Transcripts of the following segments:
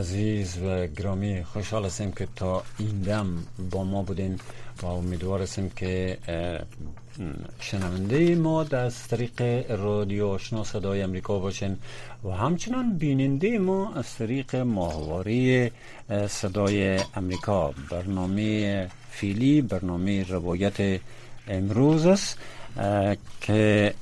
عزیز و گرامی خوشحال هستیم که تا این دم با ما بودین و امیدوار هستیم که شنونده ما از طریق رادیو آشنا صدای امریکا باشین و همچنان بیننده ما از طریق ماهواره صدای امریکا. برنامه فیلی برنامه روایت امروز است که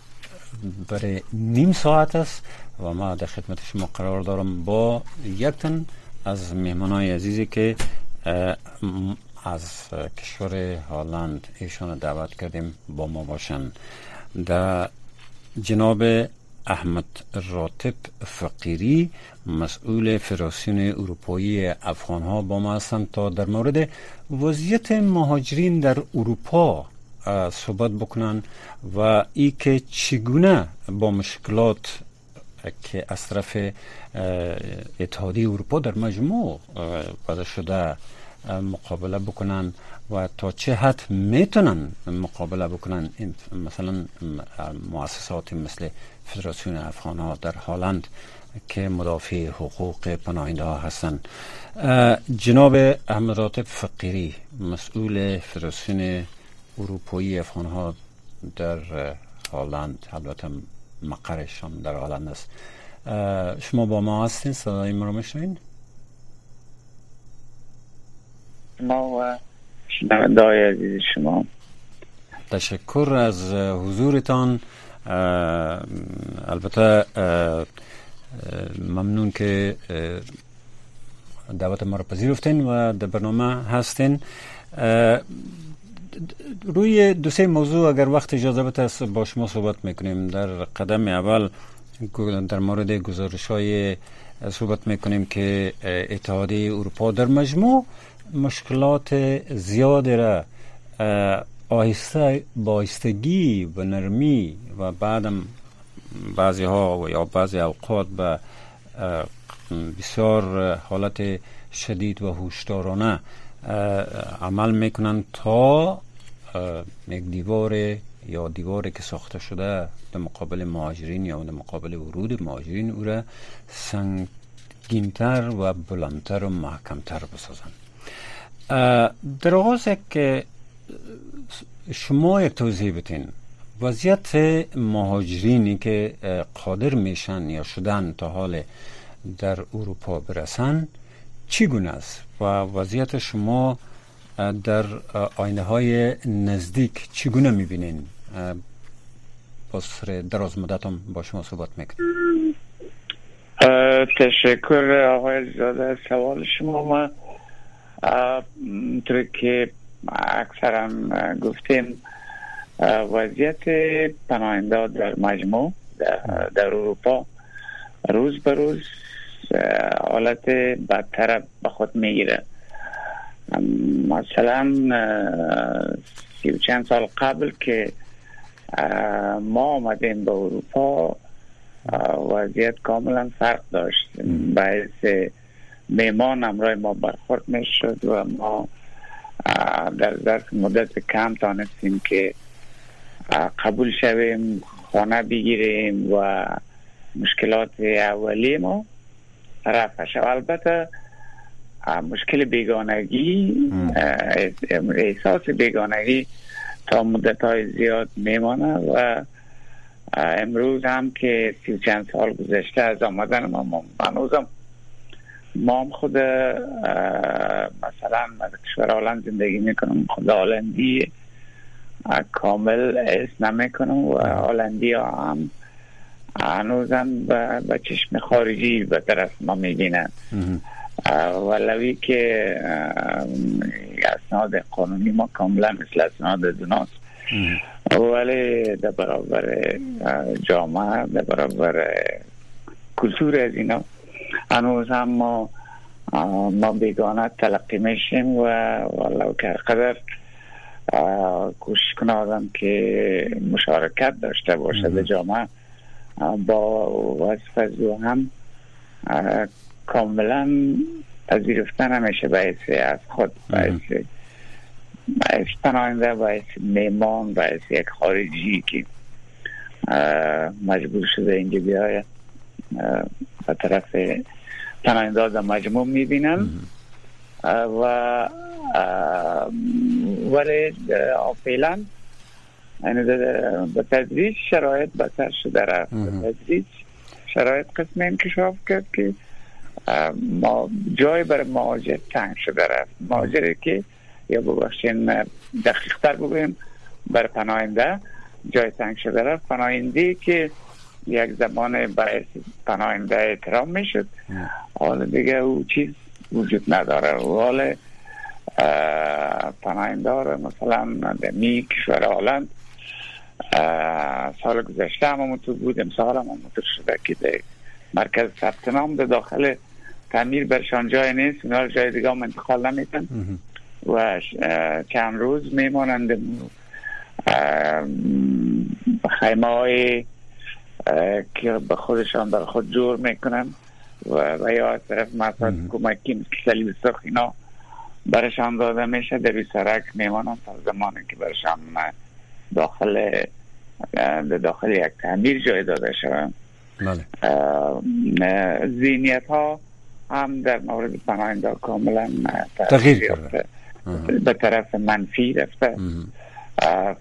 برای نیم ساعت است و ما در خدمت شما قرار دارم با یک تن از مهمانای عزیزی که از کشور هالند ایشان دعوت کردیم با ما باشن. در جناب احمد راتب فقیری مسئول فدراسیون اروپایی افغان ها با ما هستند تا در مورد وضعیت مهاجرین در اروپا صحبت بکنن و ای که چگونه با مشکلات که از طرف اتحادیه اروپا در مجموع وضع شده مقابله بکنن و تا چه حد می‌تونن مقابله بکنن؟ مثلا مؤسسات مثل فدراسیون افغان ها در هالند که مدافع حقوق پناهنده ها هستند جناب احمد فقیری مسئول فدراسیون اروپایی افغان ها در هالند البته مقرشان در هالند است. شما با ما هستین؟ صدای ما رو میشنین ما و شنوندهای عزیز شما. تشکر از حضورتان. البته ممنون که دعوت ما رو پذیرفتین و در برنامه هستین. روی دو سه موضوع اگر وقت اجازه بده با شما صحبت می‌کنیم. در قدم اول در مورد گزارش های صحبت می‌کنیم که اتحادیه اروپا در مجموع مشکلات زیاد را آهسته بایستگی و نرمی و بعدم بعضی ها و یا بعضی اوقات به بسیار حالت شدید و هوشدارانه عمل می‌کنن تا یک دیوار یا دیواری که ساخته شده در مقابل مهاجرین یا در مقابل ورود مهاجرین او را سنگینتر و بلندتر و محکمتر بسازن در آغاز که شما یک توضیح بتین وضعیت مهاجرینی که قادر میشن یا شدن تا حال در اروپا برسن چگونه است؟ و وضعیت شما در آینه های نزدیک چگونه می‌بینین؟ با سر دراز مدت هم با شما صحبت می‌کنیم تشکر آقای زاده. سوال شما ما طور که اکثرا گفتیم وضعیت پناهنده در مجموع در, اروپا روز به روز حالت بدتر به خود می‌گیره. مثلا سی و چند سال قبل که ما آمدیم به اروپا وضعیت کاملا فرق داشت. باعث میمان امرای ما برخورد می شد و ما در ظرف مدت کم تانستیم که قبول شویم خانه بگیریم و مشکلات اولی ما رفع شد البته مشکل بیگانگی احساس بیگانگی تا مدت های زیاد میمانه و امروز هم که سی چند سال گذشته از آمدن ما هنوزم ما هم خود مثلا از کشور آلند زندگی می‌کنم خود آلندی کامل اسم نمی‌کنم و آلندی ها هم هنوزم به چشم خارجی به طرف ما می‌بینن. ولوی که اسناد قانونی ما کاملا مثل اسناد دوناست ولی در برابر جامعه در برابر کلتور از اینا هنوز هم ما ما بیگانه تلقی میشیم و ولو که قدر کوشش کنه آدم که مشارکت داشته باشه به جامعه با وصف از هم کاملا پذیرفته نمیشه باعث از خود باعث باعث پناهنده باعث میمان باعث یک خارجی که مجبور شده اینجا بیاید به طرف پناهنده در مجموع می‌بینن. و ولی فعلا به تدریج شرایط بسر شده رفت. به تدریج شرایط قسم انکشاف کرد که ما جای بر مهاجر تنگ شده رفت. مهاجری که یا ببخشین دقیق تر بگویم بر پناهنده جای تنگ شده رفت. پناهنده که یک زمان برای پناهنده احترام می‌شد. حالا دیگه او چیز وجود نداره. حال پناهنده مثلا در می کشور هالند سال گذشته هم همونطور بود. امسال هم شده که مرکز ثبت نام در داخل تعمیر برشان جای نیست. اونا رو جای دیگه هم انتقال نمیتن و چند روز میمانند. خیمه های که به خودشان در خود جور می‌کنن و, و یا از طرف مصد کمکی سلیب سخ اینا برشان داده میشه. در سرک میمانن تا زمانی که برشان داخل داخل یک تعمیر جای داده شوند. بله. زینیت ها هم در مورد پناهنده کاملا تغییر به طرف منفی رفته.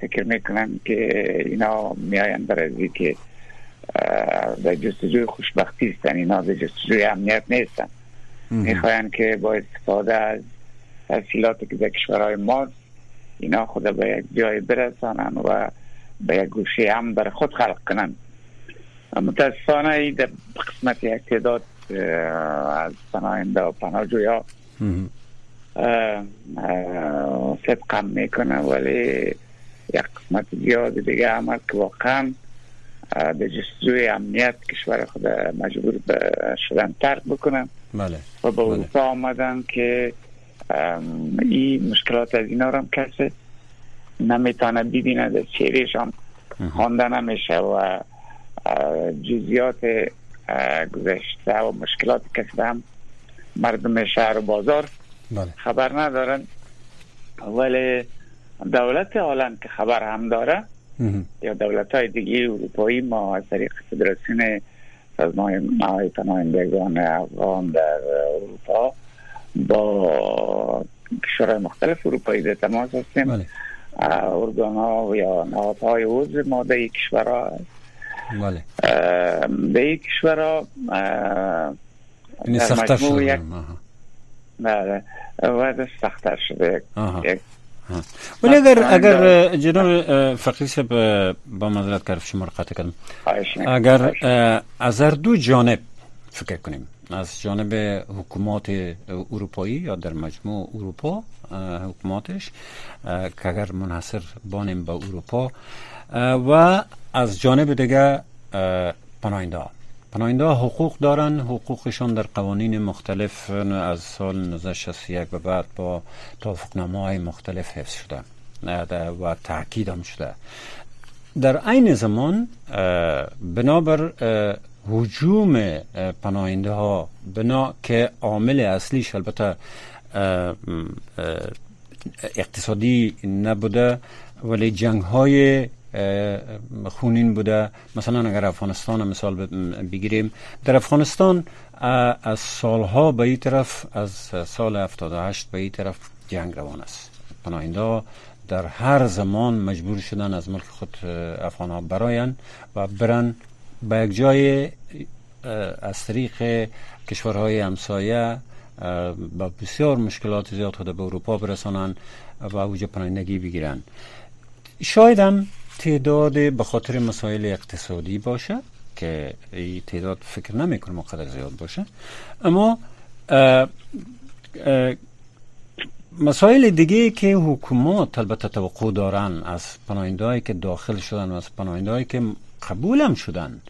فکر می‌کنم که اینا میاین برای که در جستجوی خوشبختی هستن. اینا در جستجوی امنیت نیستن. می‌خواین که با استفاده از تحصیلاتی که در کشورهای ما اینا خود به یک جای برسانن و به یک گوشه هم بر خود خلق کنن. متاسفانه در قسمت یک تعداد از پناهنده و پناهجویا صدقم می‌کنه ولی یک قسمت زیاد دیگه عمل که واقعا به جستجوی امنیت کشور خود مجبور به شدن ترک بکنن بله. و به اروپا بله. آمدن که این مشکلات از اینا رو هم کسی نمی‌تونه ببینه در چهرهشان خوانده نمیشه و جزیات گذشته و مشکلات کسی هم مردم شهر و بازار بله. خبر ندارن ولی دولت هالند که خبر هم داره یا دولت های دیگه اروپایی ما از طریق فدراسیون سازمان های پناهندگان افغان در اروپا با کشورهای مختلف اروپایی در تماس هستیم بله. ارگان ها یا نهادهای عضو ما در یک کشورها بله. در یک کشورها این سختر شده بله. وضع سختر شده. یک ولی اگر اگر جناب فقیه صاحب با معذرت کردم شما رو قطع کردم. اگر از هر دو جانب فکر کنیم از جانب حکومات اروپایی یا در مجموع اروپا حکوماتش که اگر منحصر بانیم به اروپا و از جانب دیگه پناهنده. پناهنده حقوق دارن حقوقشان در قوانین مختلف از سال 1961 به بعد با توافقنامه های مختلف حفظ شده و تاکید هم شده. در عین زمان بنابر حجوم پناهنده ها بنا که عامل اصلیش البته اقتصادی نبوده ولی جنگ های خونین بوده. مثلا اگر افغانستان مثال بگیریم. در افغانستان از سالها به این طرف از سال 78 به این طرف جنگ روان است. پناهنده در هر زمان مجبور شدن از ملک خود افغان ها براین و برن به یک جای از طریق کشورهای همسایه با بسیار مشکلات زیاد خود به اروپا برسانن و اوج پناهندگی بگیرن شاید هم تعداد به خاطر مسائل اقتصادی باشه که این تعداد فکر نمی‌کنم قدر زیاد باشه. اما مسائل دیگه که حکومات البته توقع دارن از پناهندهایی که داخل شدن و از پناهندهایی که قبول هم شدن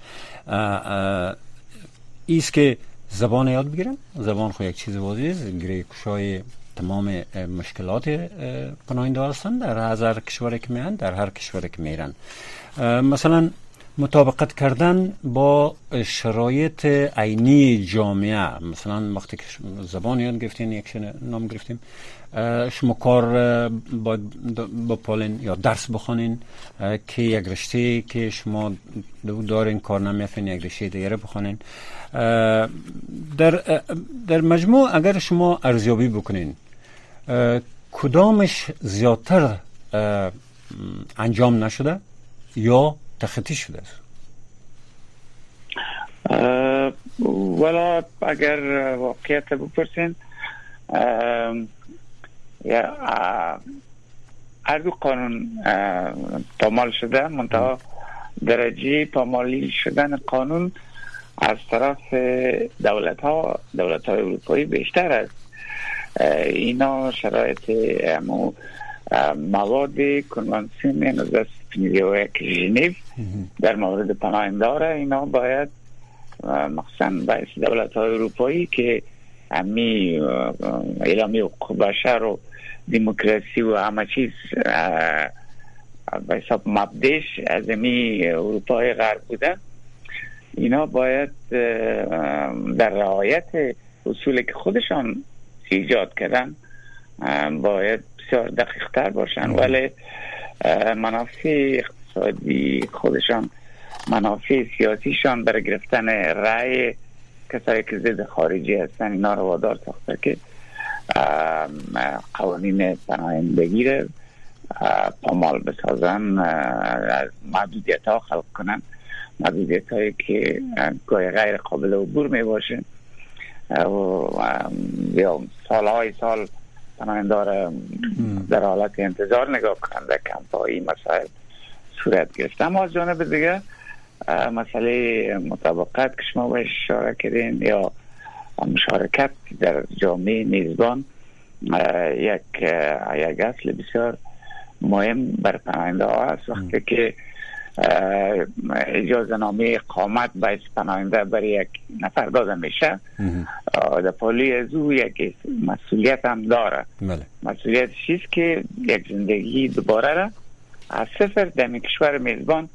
ایست که زبان یاد بگیرن. زبان خو یک چیز واضح است. گره کشای تمام مشکلات پناهنده هستند در هر کشوری که میان در هر کشوری که میرن مثلا مطابقت کردن با شرایط عینی جامعه مثلا وقتی که زبان یاد گرفتین یک نام گرفتیم شما کار باید بپالین یا درس بخونین که یک رشته که شما دارین کار نمیفین یک رشته دیگه بخونین. در, در مجموع اگر شما ارزیابی بکنین کدامش زیادتر انجام نشده یا تخطی شده است؟ ولا اگر واقعیت بپرسین هر دو قانون پامال شده منتها درجه پامالی شدن قانون از طرف دولت ها دولت های اروپایی بیشتر است. اینا شرایط مواد کنوانسیون نوزده و یک ژنو در مورد پناهنده اینا باید مخصوصا باعث دولت های اروپایی که امی اعلامی حقوق بشر و دموکراسی و همه چیز به حساب مبدش از امی اروپای غرب بوده اینا باید در رعایت اصولی که خودشان ایجاد کردن باید بسیار دقیق تر باشن ولی منافع اقتصادی خودشان منافع سیاسیشان برای گرفتن رأی کسایی که ضد خارجی هستن اینا رو وادار ساخته که قوانین پناهندگی رو پامال بسازن محدودیت ها خلق کنن. محدودیت هایی که گاهی غیر قابل عبور می باشه یا سالهای سال پناهنده در حالت انتظار نگاه کنند در کمپ مسائل صورت گرفت. اما از جانب دیگه مسئله مطابقت که شما باید اشاره کردین یا مشارکت در جامعه میزبان یک یک اصل بسیار مهم بر پناهنده ها است. وقتی که اجازه نامه اقامت باید پناهنده برای یک نفر داده میشه. در پالی از او یک مسئولیت هم داره. بله. مسئولیت چیست که یک زندگی دوباره را از صفر در کشور میزبان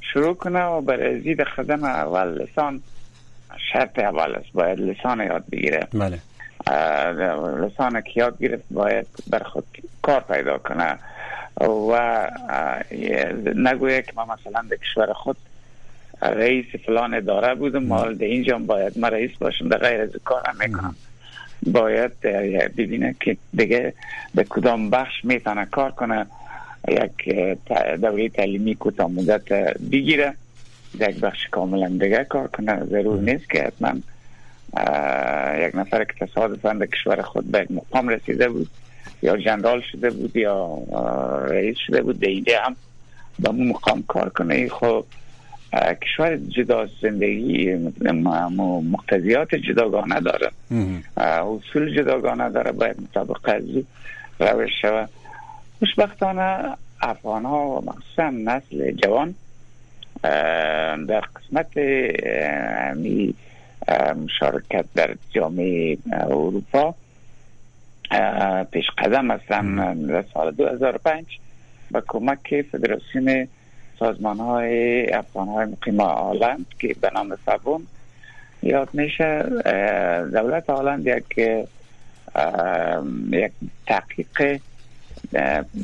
شروع کنه و برای زید خدم اول لسان شرط اول است باید لسان یاد بگیره. بله. لسان که یاد گرفت باید بر خود کار پیدا کنه. و نگویه که ما مثلا در کشور خود رئیس فلان اداره بودم مال در اینجا باید ما رئیس باشم در غیر از کار هم می‌کنم. باید ببینه که دیگه به کدام بخش می‌تونه کار کنه یک دوره تعلیمی کوتاه مدت بگیره یک بخش کاملا دیگه کار کنه. ضرور نیست که حتما یک نفر که تصادفا به کشور خود به مقام رسیده بود یا جنرال شده بود یا رئیس شده بود اینجا هم به مقام کار کنه. خب کشور جدا زندگی مقتضیات جداگانه داره. اصول جداگانه داره باید مطابق از روش شود. خوشبختانه افغان ها و مخصوصا نسل جوان در قسمت می مشارکت در جامعه اروپا پیش قدم هستن در سال 2005 با کمک فدراسیون سازمان های افغان های مقیم آلند که به نام سبون یاد میشه. دولت آلند یک یک تحقیق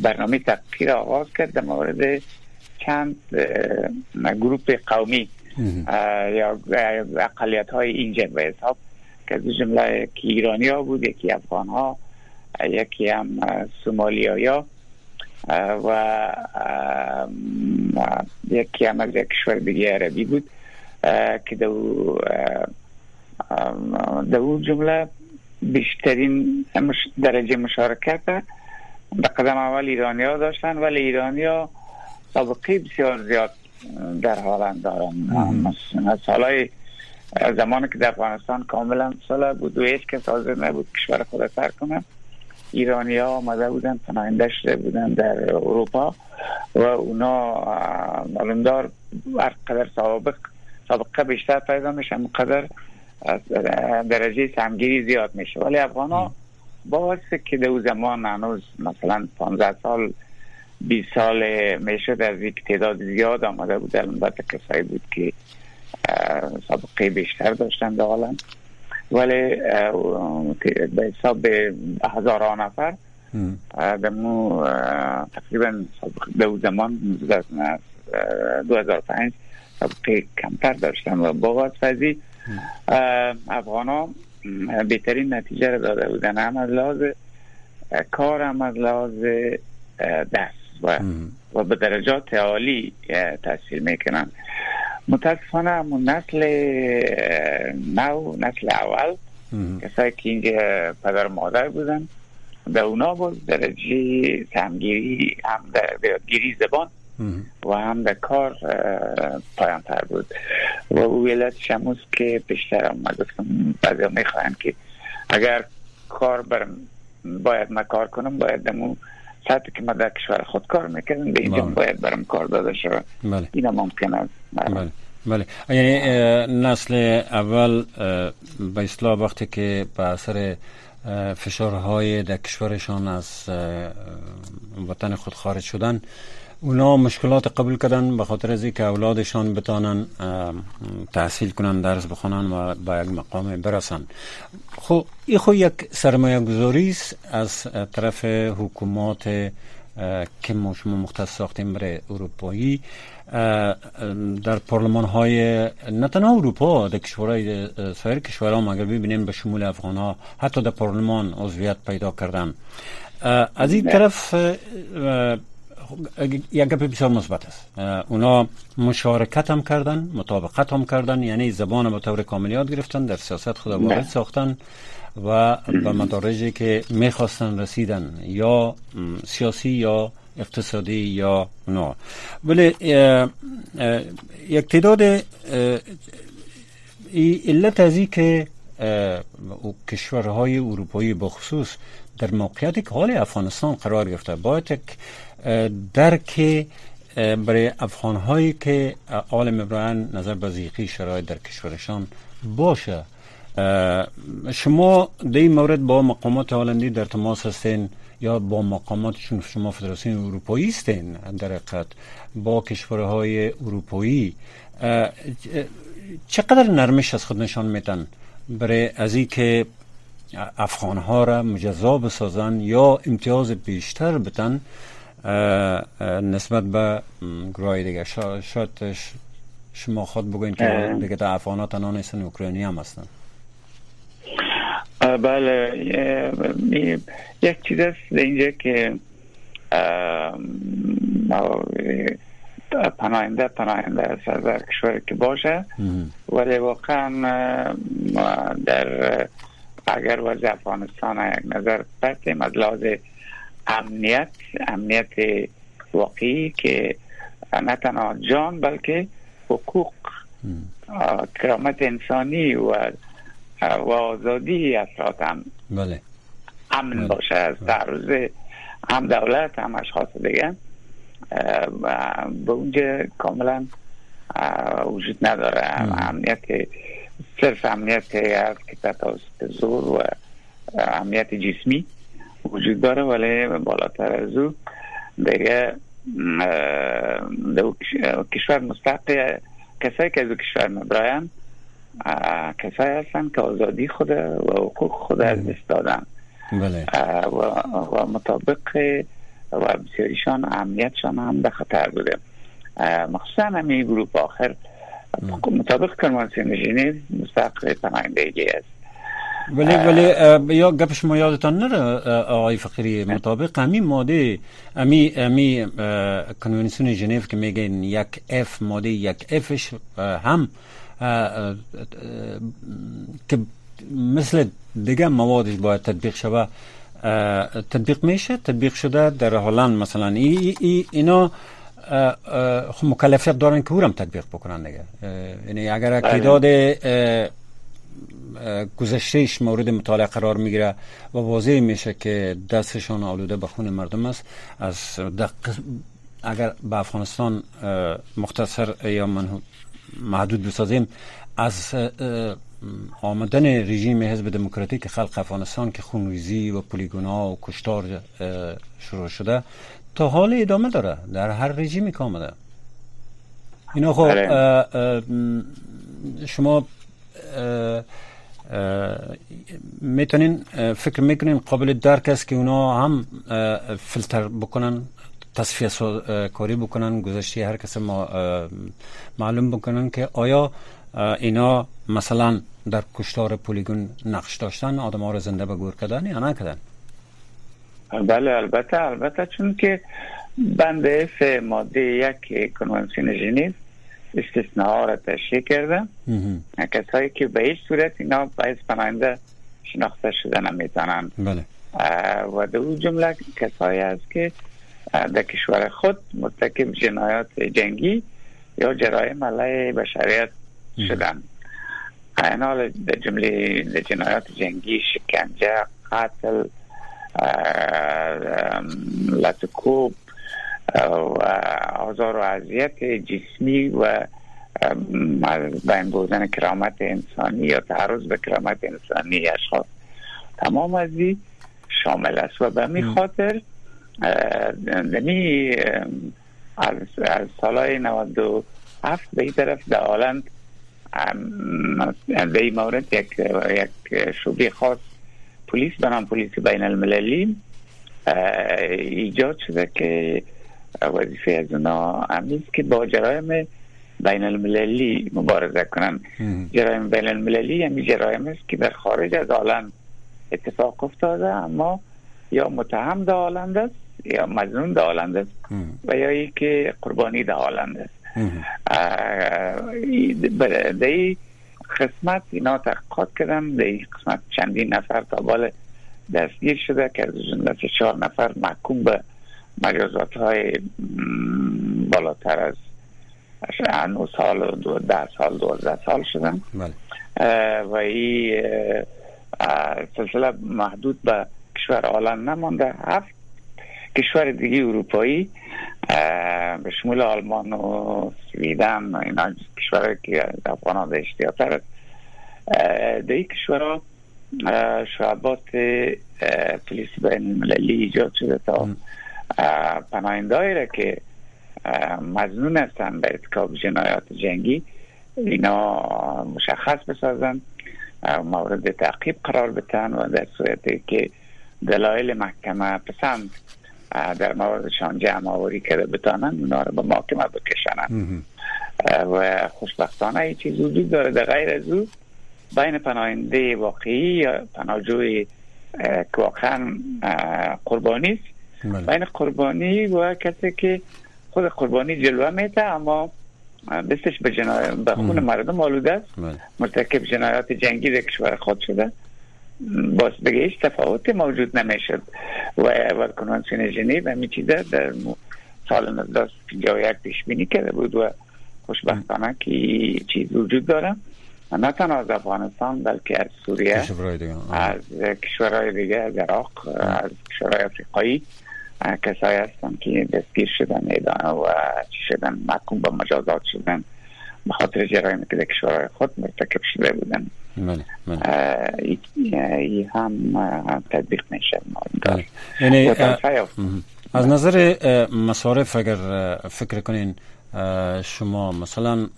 برنامه تحقیق آغاز کرد در مورد چند گروپ قومی یا اقلیت های اینجا به حساب که از جمله ایرانی ها بود یکی افغان ها یکی هم سومالی ها و یکی هم از یک کشور دیگه عربی بود که دو دو جمله بیشترین درجه مشارکت به قدم اول ایرانی ها داشتن ولی ایرانی ها سابقه بسیار زیاد در حالند دارن. سالهای زمانی که در افغانستان کاملا سال بود و هیچ کس حاضر نبود کشور خود سر کنه. ایرانی ها آمده بودن پناهنده شده بودن در اروپا و اونا معلومدار هر قدر سابق سابقه بیشتر پیدا میشه مقدر درجه سمگیری زیاد میشه. ولی افغان ها با که در زمان هنوز مثلا 15 سال 20 سال می‌شد از یک تعداد زیاد آمده بود. البته کسایی بود که سابقه بیشتر داشتن در ولی به حساب هزاران نفر دمو تقریبا دو زمان 2005 سابقه کمتر داشتن و با فضی افغان ها بهترین نتیجه را داده بودن. هم از لحاظ کار هم از لحاظ دست و, و به درجات عالی تحصیل می‌کنن. متاسفانه همون نسل نو نسل اول کسایی که اینجا پدر مادر بودن به اونا بود درجه سمگیری هم در گیری زبان و هم در کار پایانتر بود. و او علت شموز که بیشتر هم گفتم بعضی می‌خواهند که اگر کار برم باید ما کار کنم باید دمو ساعتی که ما در کشور خود کار می‌کنم به اینجا بله. باید برم کار داده شود بله. این ممکن است بله. بله یعنی نسل اول به اصلاح وقتی که به اثر فشارهای در کشورشان از وطن خود خارج شدن اونا مشکلات قبول کردن به خاطر از که اولادشان بتانن تحصیل کنن درس بخونن و به یک مقام برسن. خب این خو یک سرمایه گذاری است از طرف حکومات که ما شما مختص ساختیم برای اروپایی. در پارلمان های نه تنها اروپا در کشورهای سایر کشورها ما اگر ببینیم به شمول افغان ها حتی در پارلمان عضویت پیدا کردن. از این طرف یک گپ بسیار مثبت است. اونا مشارکت هم کردن مطابقت هم کردن یعنی زبان به طور کامل یاد گرفتن در سیاست خود وارد ساختن و به مدارجی که می‌خواستن رسیدن یا سیاسی یا اقتصادی یا نه ولی یک تعداد علت از که کشورهای اروپایی بخصوص در موقعیتی که حال افغانستان قرار گرفته باید یک درک برای افغان هایی که عالم ابراهیم نظر به زیقی شرایط در کشورشان باشه. شما در این مورد با مقامات هالندی در تماس هستین یا با مقاماتشون شما فدراسیون اروپایی هستین؟ در حقیقت با کشورهای اروپایی. چقدر نرمش از خود نشان میتن برای از که افغان ها را مجزا بسازن یا امتیاز بیشتر بتن نسبت به گروه دیگه. شاید شما خود بگوین که دیگه در افغان ها تنها نیستن اوکراینی هم هستن. بله. یک چیز است اینجا که پناهنده پناهنده در کشور که باشه. ولی واقعا در اگر وضع افغانستان یک نظر بردیم از لحاظ امنیت امنیت واقعی که نه تنها جان بلکه حقوق کرامت انسانی و و آزادی افراد هم بله. امن بله. باشه. از تعرض هم دولت هم اشخاص دیگه. به اونجا کاملا وجود نداره. امنیت صرف امنیت هست که توسط زور و امنیت جسمی. وجود داره ولی بالاتر از او دیگه کشور مستقی کسایی که از کشور مبراین کسایی هستن که آزادی خود و حقوق خود از دست دادن. بله. و, و مطابق و بسیاریشان امنیتشان هم به خطر بوده. مخصوصا همین گروپ آخر. مطابق کنوانسیون ژنو مستقل پناهندگی است. ولی ولی یا گپ شما یادتان نره آقای فقیری مطابق. همین ماده امی امی کنوانسیون ژنو که میگن یک اف ماده یک افش هم که مثل دیگه موادش باید تطبیق شوه تطبیق میشه. تطبیق شده در هلند مثلا. ای, ای اینا خب مکلفیت دارن که اورم تطبیق بکنن دیگه. یعنی اگر تعداد گذشتهش مورد مطالعه قرار می‌گیره و واضح میشه که دستشان آلوده به خون مردم است. از اگر به افغانستان مختصر یا محدود بسازیم از آمدن رژیم حزب دموکراتیک خلق افغانستان که خونریزی و پلیگونا و کشتار شروع شده تا حال ادامه داره. در هر رژیمی که آمده. اینا خب بله. شما می‌تونین فکر می‌کنین قابل درک است که اونا هم فیلتر بکنن تصفیه کاری بکنن گذشته هر کس ما معلوم بکنن که آیا اینا مثلا در کشتار پولیگون نقش داشتن آدم ها رو زنده به گور کردن یا نکردن بله البته البته چون که بنده ماده یک کنوانسیون ژنیو استثناء را تشریح کرده. کسایی که به هیچ صورت اینا باید پناهنده شناخته شده نمی‌تونن بله. و در اون جمله کسایی است که در کشور خود مرتکب جنایات جنگی یا جرایم علیه بشریت شدن. این حال در جمله جنایات جنگی شکنجه قتل لطکوب آزار و اذیت جسمی و بین بردن کرامت انسانی یا تعرض به کرامت انسانی اشخاص. تمام از شامل است و به می خاطر دنی از, از سالهای 97 به این طرف در آلند به این مورد یک, یک شبه خاص پلیس بنام پلیس بین المللی ایجاد شده که وظیفه از اونا همیست که با جرایم بین المللی مبارزه کنن جرایم بین المللی یعنی جرایم است که در خارج از آلند اتفاق افتاده اما یا متهم در است یا مزنون در است و یا ای که قربانی در آلند است. در این قسمت اینا تحقیقات کردن در این قسمت چندین نفر تا بال دستگیر شده که از جمله چهار نفر محکوم به مجازات های بالاتر از نو سال و دو ده سال دوازده سال شدن. بله. و این سلسله محدود به کشور آلند نمانده. هفت کشور دیگه اروپایی به شمول آلمان و سویدن اینا کشور که افغان ها اشتیاطر است در این کشور شعبات پلیس بین المللی ایجاد شده تا پناهنده را که مزنون هستند به ارتکاب جنایات جنگی اینا مشخص بسازن مورد تعقیب قرار بتن و در صورتی که دلایل محکمه پسند در موردشان جمع آوری کرده بتانن اونا رو به محکمه بکشنن. و خوشبختانه این چیز وجود داره در غیر از او بین پناهنده واقعی یا پناهجوی که واقعا قربانی است. بله. بین قربانی و کسی که خود قربانی جلوه میته اما دستش به, به خون مردم آلوده است. بله. مرتکب جنایات جنگی در کشور خود شده. باز بگه هیچ تفاوت موجود نمی‌شد. و و کنوانسیون ژنو همین چیزا در سال 1951 پیش بینی کرده بود و خوشبختانه که چیز وجود داره. نه تنها از افغانستان بلکه از سوریه از کشورهای دیگه از عراق از کشورهای افریقایی. کسایی هستن که دستگیر شدن و چی شدن محکوم به مجازات شدن به خاطر جرایم که در کشورهای خود مرتکب شده بودن. بله ای هم تطبیق میشه. بله. یعنی از نظر مصارف اگر فکر کنین شما مثلا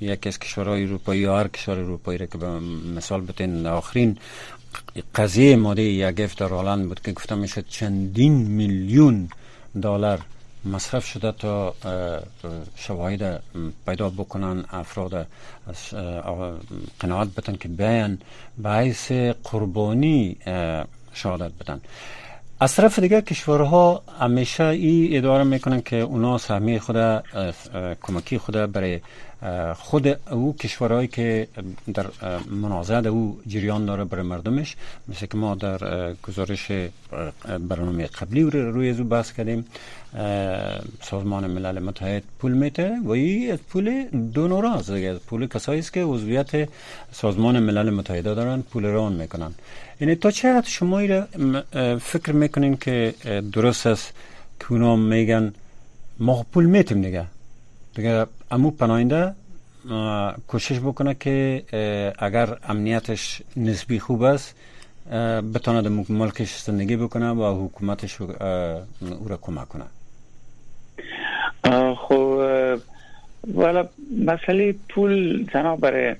یکی از کشورهای اروپایی یا هر کشور اروپایی را که به مثال بتین آخرین قضیه ماده یک در هلند بود که گفتم میشه چندین میلیون دلار مصرف شده تا شواهد پیدا بکنن افراد قناعت بتن که بیان باعث قربانی شهادت بدن. از طرف دیگه کشورها همیشه ای اداره می‌کنن که اونا سهمی خود کمکی خود برای خود او کشورهایی که در منازعه او جریان داره برای مردمش مثل که ما در گزارش برنامه قبلی روی از بحث کردیم سازمان ملل متحد پول میته و این از پول دونورا از پول کسایی است که عضویت سازمان ملل متحد دارن پول ران می‌کنن. یعنی تا چه حد شما فکر می‌کنین که درست است که اونا میگن ما پول میتیم دیگه؟ دیگه امو پناهنده کوشش بکنه که اگر امنیتش نسبی خوب است بتونه در ملکش زندگی بکنه و حکومتش او را کمک کنه. خب والا مسئله پول تنها برای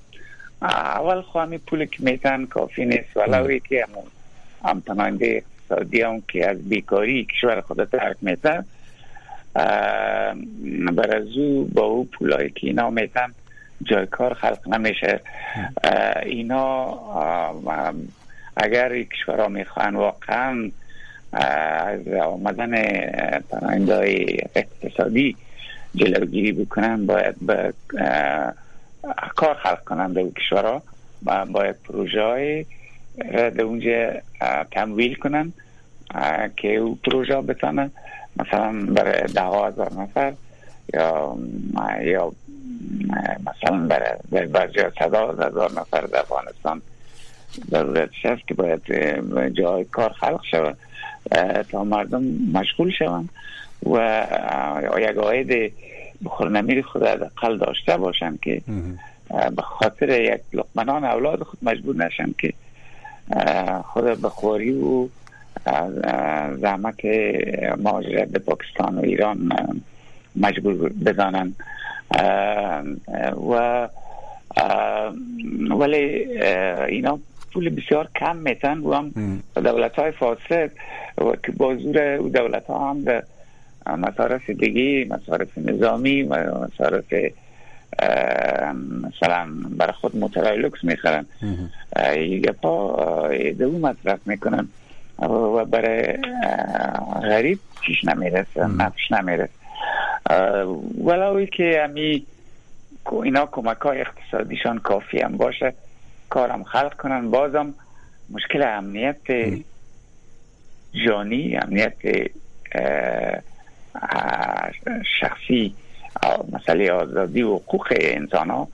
اول خواهمی پول که میتن کافی نیست. ولوی که همون هم تنانده اقتصادی هم که از بیکاری کشور خود ترک میتن. برای با او پولایی که اینا میتن جای کار خلق نمیشه. اینا اگر کشورها می‌خوان واقعا از آمدن پناهنده اقتصادی جلوگیری بکنن باید به کار خلق کنن در کشورها باید پروژه های در اونجا تمویل کنن که او پروژه بتانه مثلا برای ده هزار نفر یا یا مثلا برای بعضی صدا هزار نفر در افغانستان ضرورتش هست که باید جای کار خلق شود. تا مردم مشغول شوند و یک آید بخور نمیر خود قل داشته باشن که به خاطر یک لقمنان اولاد خود مجبور نشن که خود بخوری و زحمت مهاجرت به پاکستان و ایران مجبور بزنن و ولی اینا پول بسیار کم میتن. و هم دولت های فاسد و که بازور دولت ها هم به مصارف دیگه مصارف نظامی و مصارف مثلا برای خود موترهای لکس می‌خرن یه پا دو مصرف می‌کنن. و برای غریب چیش نمی‌رسه نفش نمی‌رسه. ولوی که امی اینا کمک های اقتصادیشان کافی هم باشه کارم خلق کنن. بازم مشکل امنیت جانی امنیت شخصی مسئله آزادی و حقوق انسان ها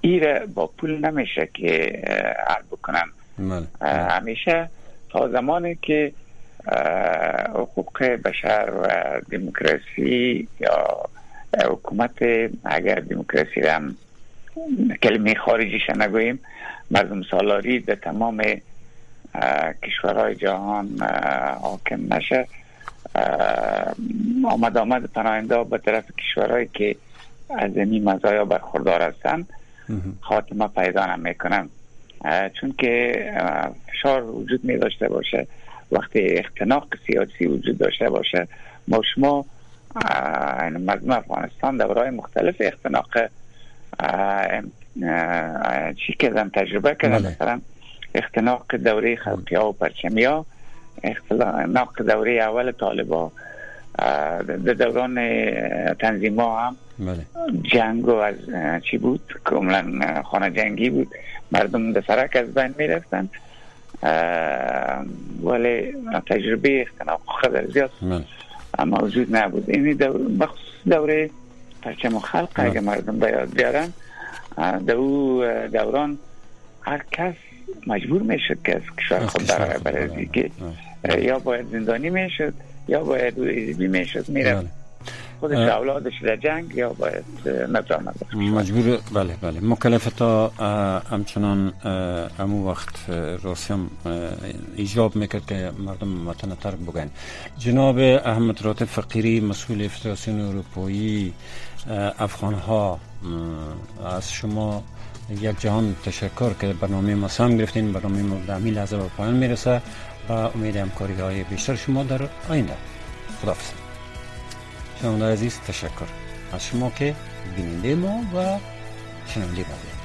ایره با پول نمیشه که حل بکنن. بله. همیشه تا زمانی که حقوق بشر و دموکراسی یا حکومت اگر دموکراسی را هم کلمه خارجیش نگوییم مردم سالاری در تمام کشورهای جهان حاکم نشه. آمد آمد پناهنده به طرف کشورهایی که از این مزایا برخوردار هستند خاتمه پیدا نمی‌کنن. چون که فشار وجود می داشته باشه وقتی اختناق سیاسی وجود داشته باشه ما شما مردم افغانستان دورهای مختلف اختناق چی کردن تجربه کردن بله. مثلا اختناق دوره خلقی ها و پرچمی ها اختناق دوره اول طالبا در دوران تنظیم ها هم بله. جنگ و از چی بود؟ کاملا خانه جنگی بود. مردم در سرک از بین می رفتن ولی تجربه اختناق خیلی زیاد. بله. موجود نبود. این دور دوره پرچم و خلق اگه بله. مردم بیاد بیارن در او دوران هر کس مجبور می‌شد که از کشور خود برای برای دیگه یا باید زندانی می‌شد. یا باید می‌شد میره خودش اولادش در جنگ یا باید ندرامد مجبور بله بله. مکلف تا همچنان امو وقت راسم ایجاب می‌کرد که مردم وطن ترک بگن. جناب احمد رات فقیری مسئول فدراسیون اروپایی افغان ها از شما یک جهان تشکر که برنامه ما سام گرفتین. برنامه ما در لحظه به پایان می‌رسه. و امید همکاری های بیشتر شما در آینده. خداحافظ. شما عزیز تشکر. از شما که بیننده ما و شنونده بودید